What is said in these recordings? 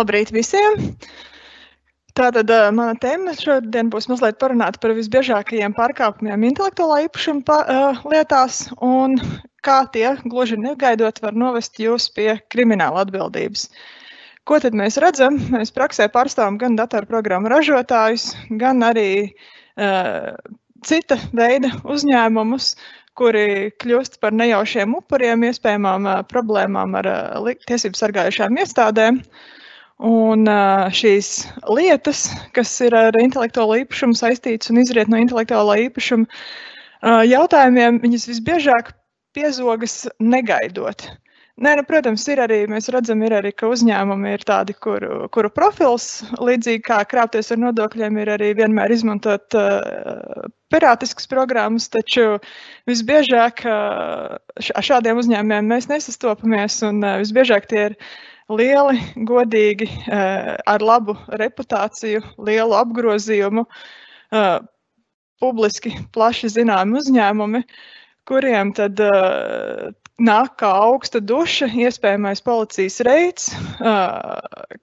Labrīt visiem! Tātad uh, mana tēma šodien būs mazliet parunāt par visbiežākajiem pārkāpumiem intelektuālā īpašuma pa, uh, lietās un kā tie gluži negaidot var novest jūs pie krimināla atbildības. Ko tad mēs redzam? Mēs praksē pārstāvam gan datorprogrammu ražotājus, gan arī uh, cita veida uzņēmumus, kuri kļūst par nejaušiem upuriem iespējamām uh, problēmām ar uh, tiesību sargājušām iestādēm. Un uh, šīs lietas, kas ir ar intelektuālo īpašumu saistītas un izriet no intelektuālā īpašuma uh, jautājumiem, viņas visbiežāk piezogas negaidot. Uh, Nē, nu, protams, ir arī, mēs redzam, ir arī, ka uzņēmumi ir tādi, kuru, kuru profils, līdzīgi kā krāpties ar nodokļiem, ir arī vienmēr izmantot uh, pirātiskas programmas, taču visbiežāk uh, šādiem uzņēmumiem mēs nesastopamies, un uh, visbiežāk tie ir lieli, godīgi, uh, ar labu reputāciju, lielu apgrozījumu, uh, publiski plaši zināmi uzņēmumi, kuriem tad uh, nāk kā augsta duša, iespējamais policijas reids,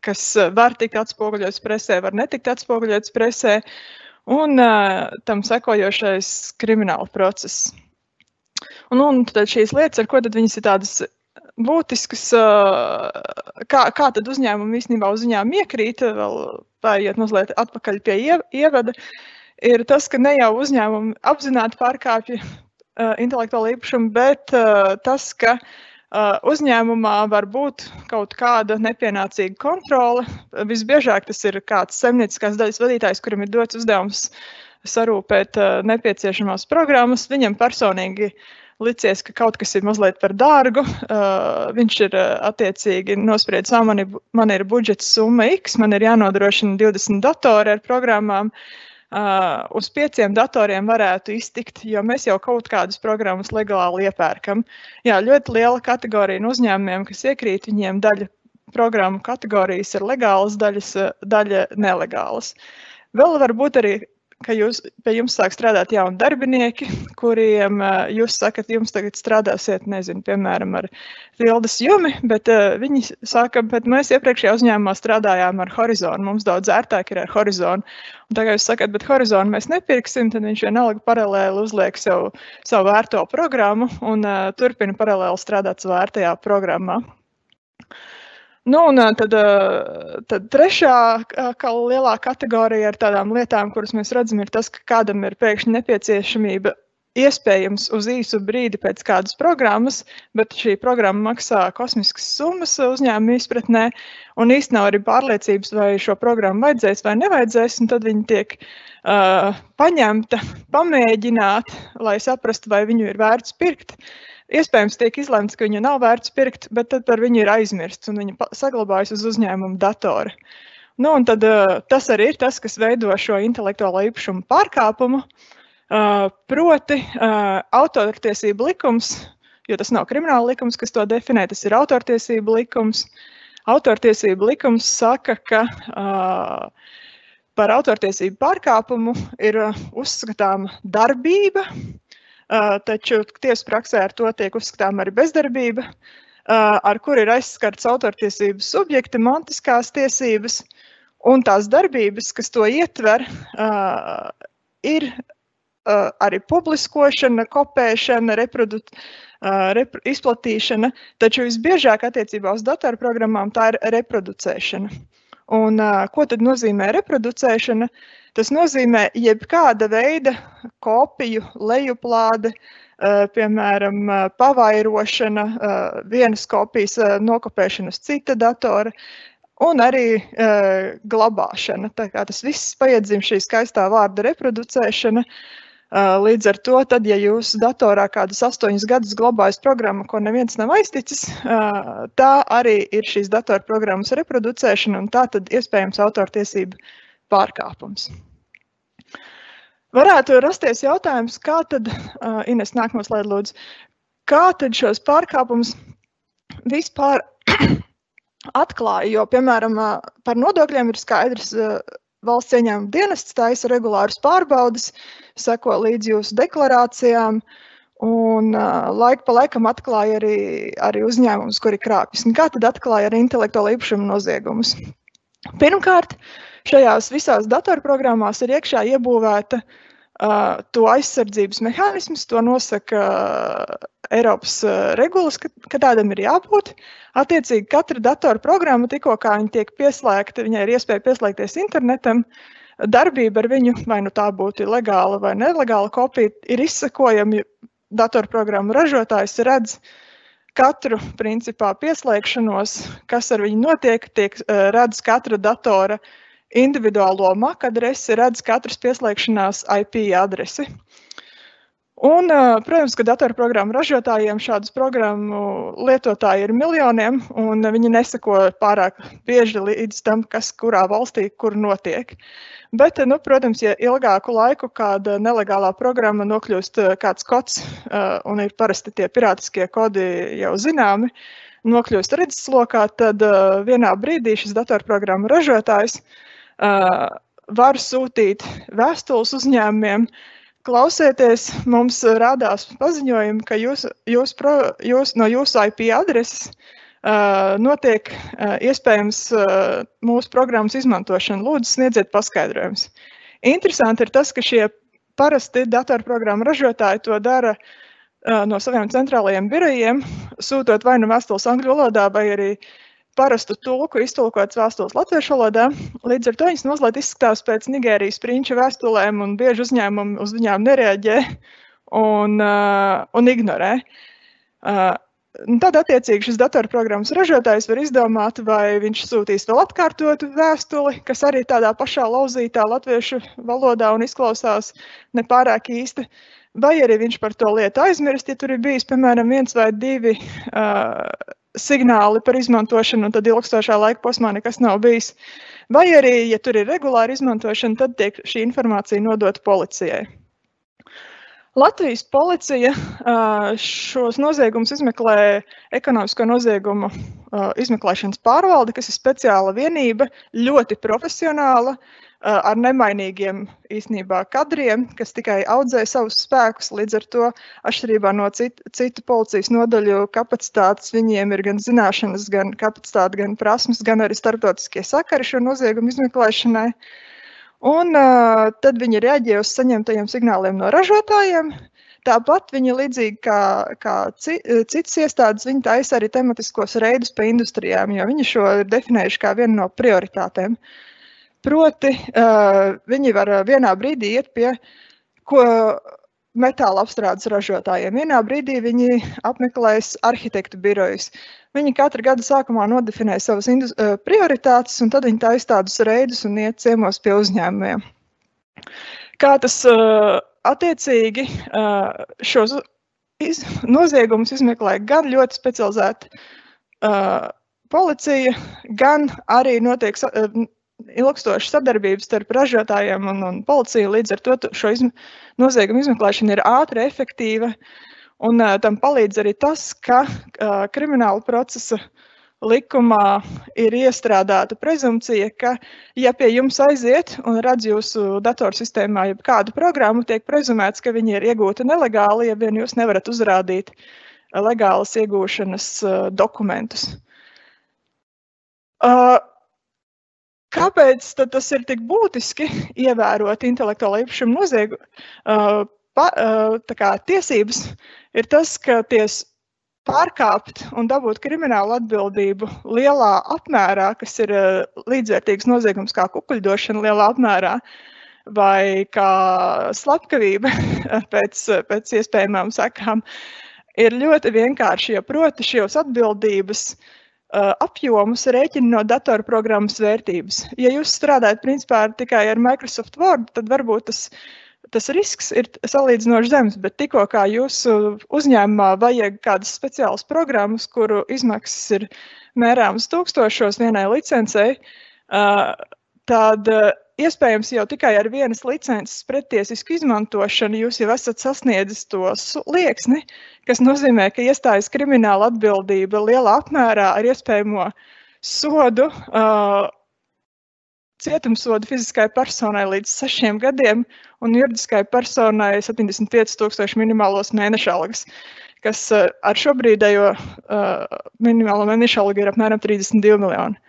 kas var tikt atspoguļots presē, var netikt atspoguļots presē, un tam sekojošais krimināla process. Un, un tad šīs lietas, ar ko tad viņas ir tādas būtiskas, kā, kā tad uzņēmumi īstenībā uz viņām iekrīt, vēl pāriet mazliet atpakaļ pie ievada, ir tas, ka ne jau uzņēmumi apzināti pārkāpja uh, intelektuāla īpašuma, bet uh, tas, ka uh, uzņēmumā var būt kaut kāda nepienācīga kontrole. Visbiežāk tas ir kāds saimnieciskās daļas vadītājs, kuram ir dots uzdevums sarūpēt uh, nepieciešamās programmas. Viņam personīgi licies, ka kaut kas ir mazliet par dārgu. Uh, viņš ir uh, attiecīgi nospriedzis, ka man, ir, man ir budžets summa X, man ir jānodrošina 20 datori ar programmām. Uh, uh, uz pieciem datoriem varētu iztikt, jo mēs jau kaut kādas programmas legāli iepērkam. Jā, ļoti liela kategorija no uzņēmumiem, kas iekrīt, viņiem daļa programmu kategorijas ir legālas, daļas, daļa nelegālas. Vēl var būt arī ka jūs, pie jums sāk strādāt jauni darbinieki, kuriem jūs sakat, jums tagad strādāsiet, nezinu, piemēram, ar Vildas jumi, bet uh, viņi saka, bet mēs iepriekšējā uzņēmumā strādājām ar Horizonu, mums daudz ērtāk ir ar Horizonu. Un tagad jūs sakat, bet Horizonu mēs nepirksim, tad viņš vienalga paralēli uzliek sev savu vērto programmu un uh, turpina paralēli strādāt savā vērtajā programmā. Nu, un tad, tad trešā kā lielā kategorija ar tādām lietām, kuras mēs redzam, ir tas, ka kādam ir pēkšņi nepieciešamība iespējams uz īsu brīdi pēc kādas programmas, bet šī programma maksā kosmiskas summas uzņēmuma izpratnē, un īstenībā nav arī pārliecības, vai šo programmu vajadzēs vai nevajadzēs, un tad viņi tiek uh, paņemta, pamēģināt, lai saprastu, vai viņu ir vērts pirkt. Uh, Iespējams, tiek izlemts, ka viņu nav vērts pirkt, bet tad par viņu ir aizmirsts un viņa saglabājas uz uzņēmuma datora. Nu, tad, uh, tas arī ir tas, kas veido šo intelektuālo īpašumu pārkāpumu. Uh, proti, uh, autortiesību likums, jo tas nav krimināla likums, kas to definē, tas ir autortiesību likums. Autortiesību likums saka, ka uh, par autortiesību pārkāpumu ir uzskatāma darbība, taču tiesas praksē ar to tiek uzskatām arī bezdarbība, ar kur ir aizskarts autortiesības subjekti, mantiskās tiesības, un tās darbības, kas to ietver, ir arī publiskošana, kopēšana, reprodu, repro, izplatīšana, taču visbiežāk attiecībā uz datorprogrammām tā ir reproducēšana. Un, ko tad nozīmē reproducēšana? Tas nozīmē jebkāda veida kopiju, lejuplāde, piemēram, pavairošana, vienas kopijas nokopēšana uz cita datora. Un arī e, glabāšana. Tas viss paiedzim šī skaistā vārda reproducēšana. E, līdz ar to, tad, ja jūs datorā kādus astoņus gadus glabājat programmu, ko neviens nav aizticis, e, tā arī ir šīs datorprogrammas reproducēšana, un tā tad iespējams autortiesība pārkāpums. Varētu rasties jautājums, kā tad, uh, Ines, nākamā slaida lūdzu, kā tad šos pārkāpumus vispār atklāja, jo, piemēram, par nodokļiem ir skaidrs, uh, valsts ieņēmuma dienests taisa regulārus pārbaudas, seko līdz jūsu deklarācijām, un uh, laika pa laikam atklāja arī, arī uzņēmumus, kuri krāpjas. Un kā tad atklāja ar intelektuālo īpašumu noziegumus? Pirmkārt, šajās visās datorprogrammās ir iekšā iebūvēta uh, to aizsardzības mehānisms, to nosaka uh, Eiropas uh, regulas, ka, ka tādam ir jābūt. Attiecīgi, katra datorprogramma, tikko kā viņa tiek pieslēgta, viņai ir iespēja pieslēgties internetam, darbība ar viņu, vai nu tā būtu legāla vai nelegāla kopija, ir izsakojama. Datorprogrammu ražotājs redz, uh, katru principā pieslēgšanos, kas ar viņu notiek, tiek uh, redz katra datora individuālo MAC adresi, redz katras pieslēgšanās IP adresi. Un, protams, ka datorprogrammu ražotājiem šādas programmu lietotāji ir miljoniem, un viņi neseko pārāk bieži līdz tam, kas kurā valstī kur notiek. Bet, nu, protams, ja ilgāku laiku kāda nelegālā programma nokļūst kāds kods, un ir parasti tie pirātiskie kodi jau zināmi, nokļūst redzeslokā, tad vienā brīdī šis datorprogrammu ražotājs var sūtīt vēstules uzņēmumiem, klausieties, mums rādās paziņojumi, ka jūs, jūs pro, jūs, no jūsu IP adreses notiek iespējams mūsu programmas izmantošana. Lūdzu, sniedziet paskaidrojumus. Interesanti ir tas, ka šie parasti datorprogrammu ražotāji to dara no saviem centrālajiem birojiem, sūtot vai nu vēstules angļu valodā, vai arī parastu tulku iztulkotas vēstules latviešu valodā. Līdz ar to viņas mazliet izskatās pēc Nigērijas prinča vēstulēm, un bieži uzņēmumi uz viņām nereaģē un, uh, un ignorē. Uh, Tad, attiecīgi, šis datorprogrammas ražotājs var izdomāt, vai viņš sūtīs vēl atkārtotu vēstuli, kas arī tādā pašā lauzītā latviešu valodā un izklausās nepārāk īsti, vai arī viņš par to lietu aizmirst, ja tur ir bijis, piemēram, viens vai divi uh, signāli par izmantošanu, un tad ilgstošā laika posmā nekas nav bijis. Vai arī, ja tur ir regulāra izmantošana, tad tiek šī informācija nodota policijai. Latvijas policija šos noziegumus izmeklē ekonomisko noziegumu izmeklēšanas pārvalde, kas ir speciāla vienība, ļoti profesionāla, ar nemainīgiem īstenībā kadriem, kas tikai audzē savus spēkus. Līdz ar to, atšķirībā no citu, citu policijas nodaļu kapacitātes, viņiem ir gan zināšanas, gan kapacitāte, gan prasmes, gan arī starptautiskie sakari šo noziegumu izmeklēšanai. Uh, Un uh, tad viņi reaģē uz saņemtajiem signāliem no ražotājiem. Tāpat viņi, līdzīgi kā, kā citas iestādes, viņi taisa arī tematiskos reidus pa industrijām, jo viņi šo ir definējuši kā vienu no prioritātēm. Proti, uh, viņi var vienā brīdī iet pie ko metāla apstrādes ražotājiem. Vienā brīdī viņi apmeklēs arhitektu birojus. Viņi katru gadu sākumā nodefinē savas prioritātes, un tad viņi taisa tādus reidus un iet ciemos pie uzņēmumiem. Kā tas attiecīgi šos iz, noziegumus izmeklē gan ļoti specializēta policija, gan arī notiek ilgstoša sadarbība starp ražotājiem un, un policiju. Līdz ar to šo izm noziegumu izmeklēšana ir ātra, efektīva. Un uh, tam palīdz arī tas, ka uh, krimināla procesa likumā ir iestrādāta prezumpcija, ka, ja pie jums aiziet un redz jūsu datorsistēmā kādu programmu, tiek prezumēts, ka viņi ir iegūti nelegāli, ja vien jūs nevarat uzrādīt legālas iegūšanas dokumentus. Uh, Kāpēc tas ir tik būtiski ievērot intelektuālo īpašumu noziegumu uh, uh, tiesības? Ir tas, ka ties pārkāpt un dabūt kriminālu atbildību lielā apmērā, kas ir uh, līdzvērtīgs noziegums kā kukuļdošana lielā apmērā, vai kā slepkavība pēc, pēc iespējamām sekām, ir ļoti vienkārši. Jo proti, šīs atbildības uh, apjomus rēķina no datorprogrammas vērtības. Ja jūs strādājat principā tikai ar Microsoft Word, tad varbūt tas, tas risks ir salīdzinoši zems, bet tikko kā jūsu uzņēmumā vajag kādas speciālas programmas, kuru izmaksas ir mērāmas tūkstošos vienai licencei, tad iespējams jau tikai ar vienas licences pretiesisku izmantošanu jūs jau esat sasniedzis to slieksni, kas nozīmē, ka iestājas krimināla atbildība lielā apmērā ar iespējamo sodu. Uh, Cietumsodu fiziskai personai līdz sešiem gadiem un juridiskai personai 75,000 minimālos mēneša algas, kas uh, ar šobrīdējo uh, minimālo mēneša algu ir apmēram 32 miljoni.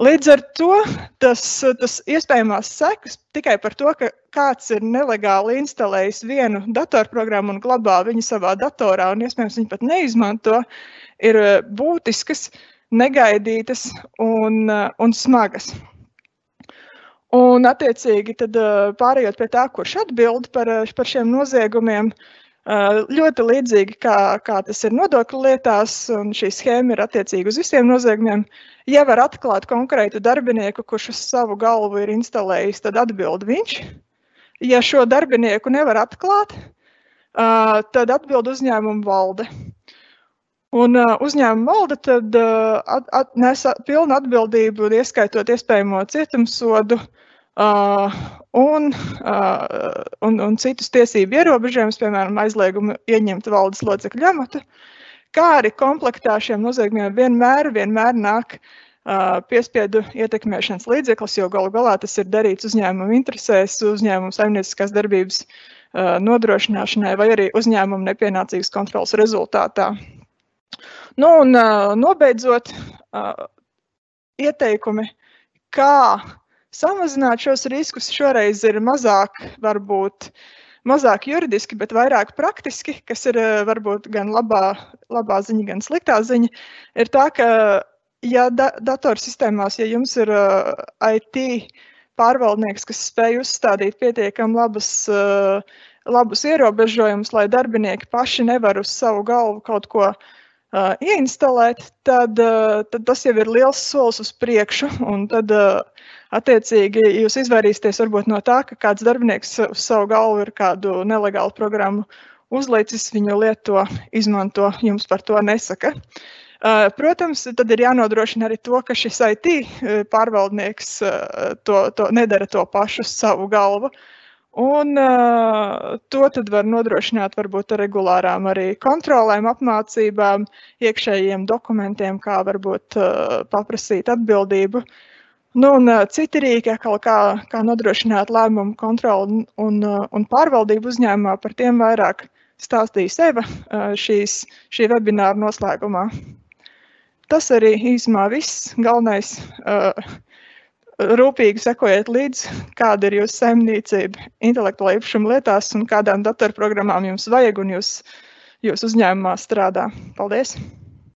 Līdz ar to tas, tas iespējamās sekas tikai par to, ka kāds ir nelegāli instalējis vienu datorprogrammu un glabā viņu savā datorā, un iespējams viņi pat neizmanto, ir būtiskas, negaidītas un, un smagas. Un, attiecīgi, tad, pārējot pie tā, kurš atbild par, par šiem noziegumiem, uh, Ļoti līdzīgi kā, kā tas ir nodokļu lietās, un šī schēma ir attiecīga uz visiem noziegumiem. Ja var atklāt konkrētu darbinieku, kurš uz savu galvu ir instalējis, tad atbild viņš. Ja šo darbinieku nevar atklāt, tad atbild uzņēmuma valde. Un uzņēmuma valde tad at, at, nes pilnu atbildību, ieskaitot iespējamo cietumsodu, Uh, un, uh, un, un citus tiesību ierobežojumus, piemēram, aizliegumu ieņemt valdes locekļu amatu, kā arī komplektā šiem noziegumiem vienmēr, vienmēr nāk uh, piespiedu ietekmēšanas līdzeklis, jo galu galā tas ir darīts uzņēmuma interesēs, uzņēmuma saimnieciskās darbības uh, nodrošināšanai vai arī uzņēmuma nepienācīgas kontrolas rezultātā. Nu, un uh, nobeidzot, uh, ieteikumi, kā samazināt šos riskus. Šoreiz ir mazāk, varbūt mazāk juridiski, bet vairāk praktiski, kas ir eh, varbūt gan labā, labā ziņa, gan sliktā ziņa, ir tā, ka, ja da datorsistēmās, ja jums ir uh, eh, IT pārvaldnieks, kas spēj uzstādīt pietiekami labus, uh, labus ierobežojumus, lai darbinieki paši nevar uz savu galvu kaut ko uh, ieinstalēt, tad, uh, tad tas jau ir liels solis uz priekšu. Tad uh, Attiecīgi, jūs izvairīsieties varbūt no tā, ka kāds darbinieks uz savu galvu ir kādu nelegālu programmu uzlicis, viņu lieto, izmanto, jums par to nesaka. Uh, protams, tad ir jānodrošina arī to, ka šis IT uh, pārvaldnieks uh, to, to nedara to pašu savu galvu. Un uh, to tad var nodrošināt varbūt ar regulārām arī kontrolēm, apmācībām, iekšējiem dokumentiem, kā varbūt uh, paprasīt atbildību. Uh, Nu, un uh, citi rīki, kā, kā nodrošināt lēmumu kontroli un, uh, un pārvaldību uzņēmumā, par tiem vairāk stāstīs Eva uh, šīs, šī webināra noslēgumā. Tas arī īsumā viss. Galvenais rūpīgi sekojiet līdzi, kāda ir jūsu saimniecība intelektuālā īpašuma lietās un kādām datorprogrammām jums vajag un jūs, jūs uzņēmumā strādā. Paldies!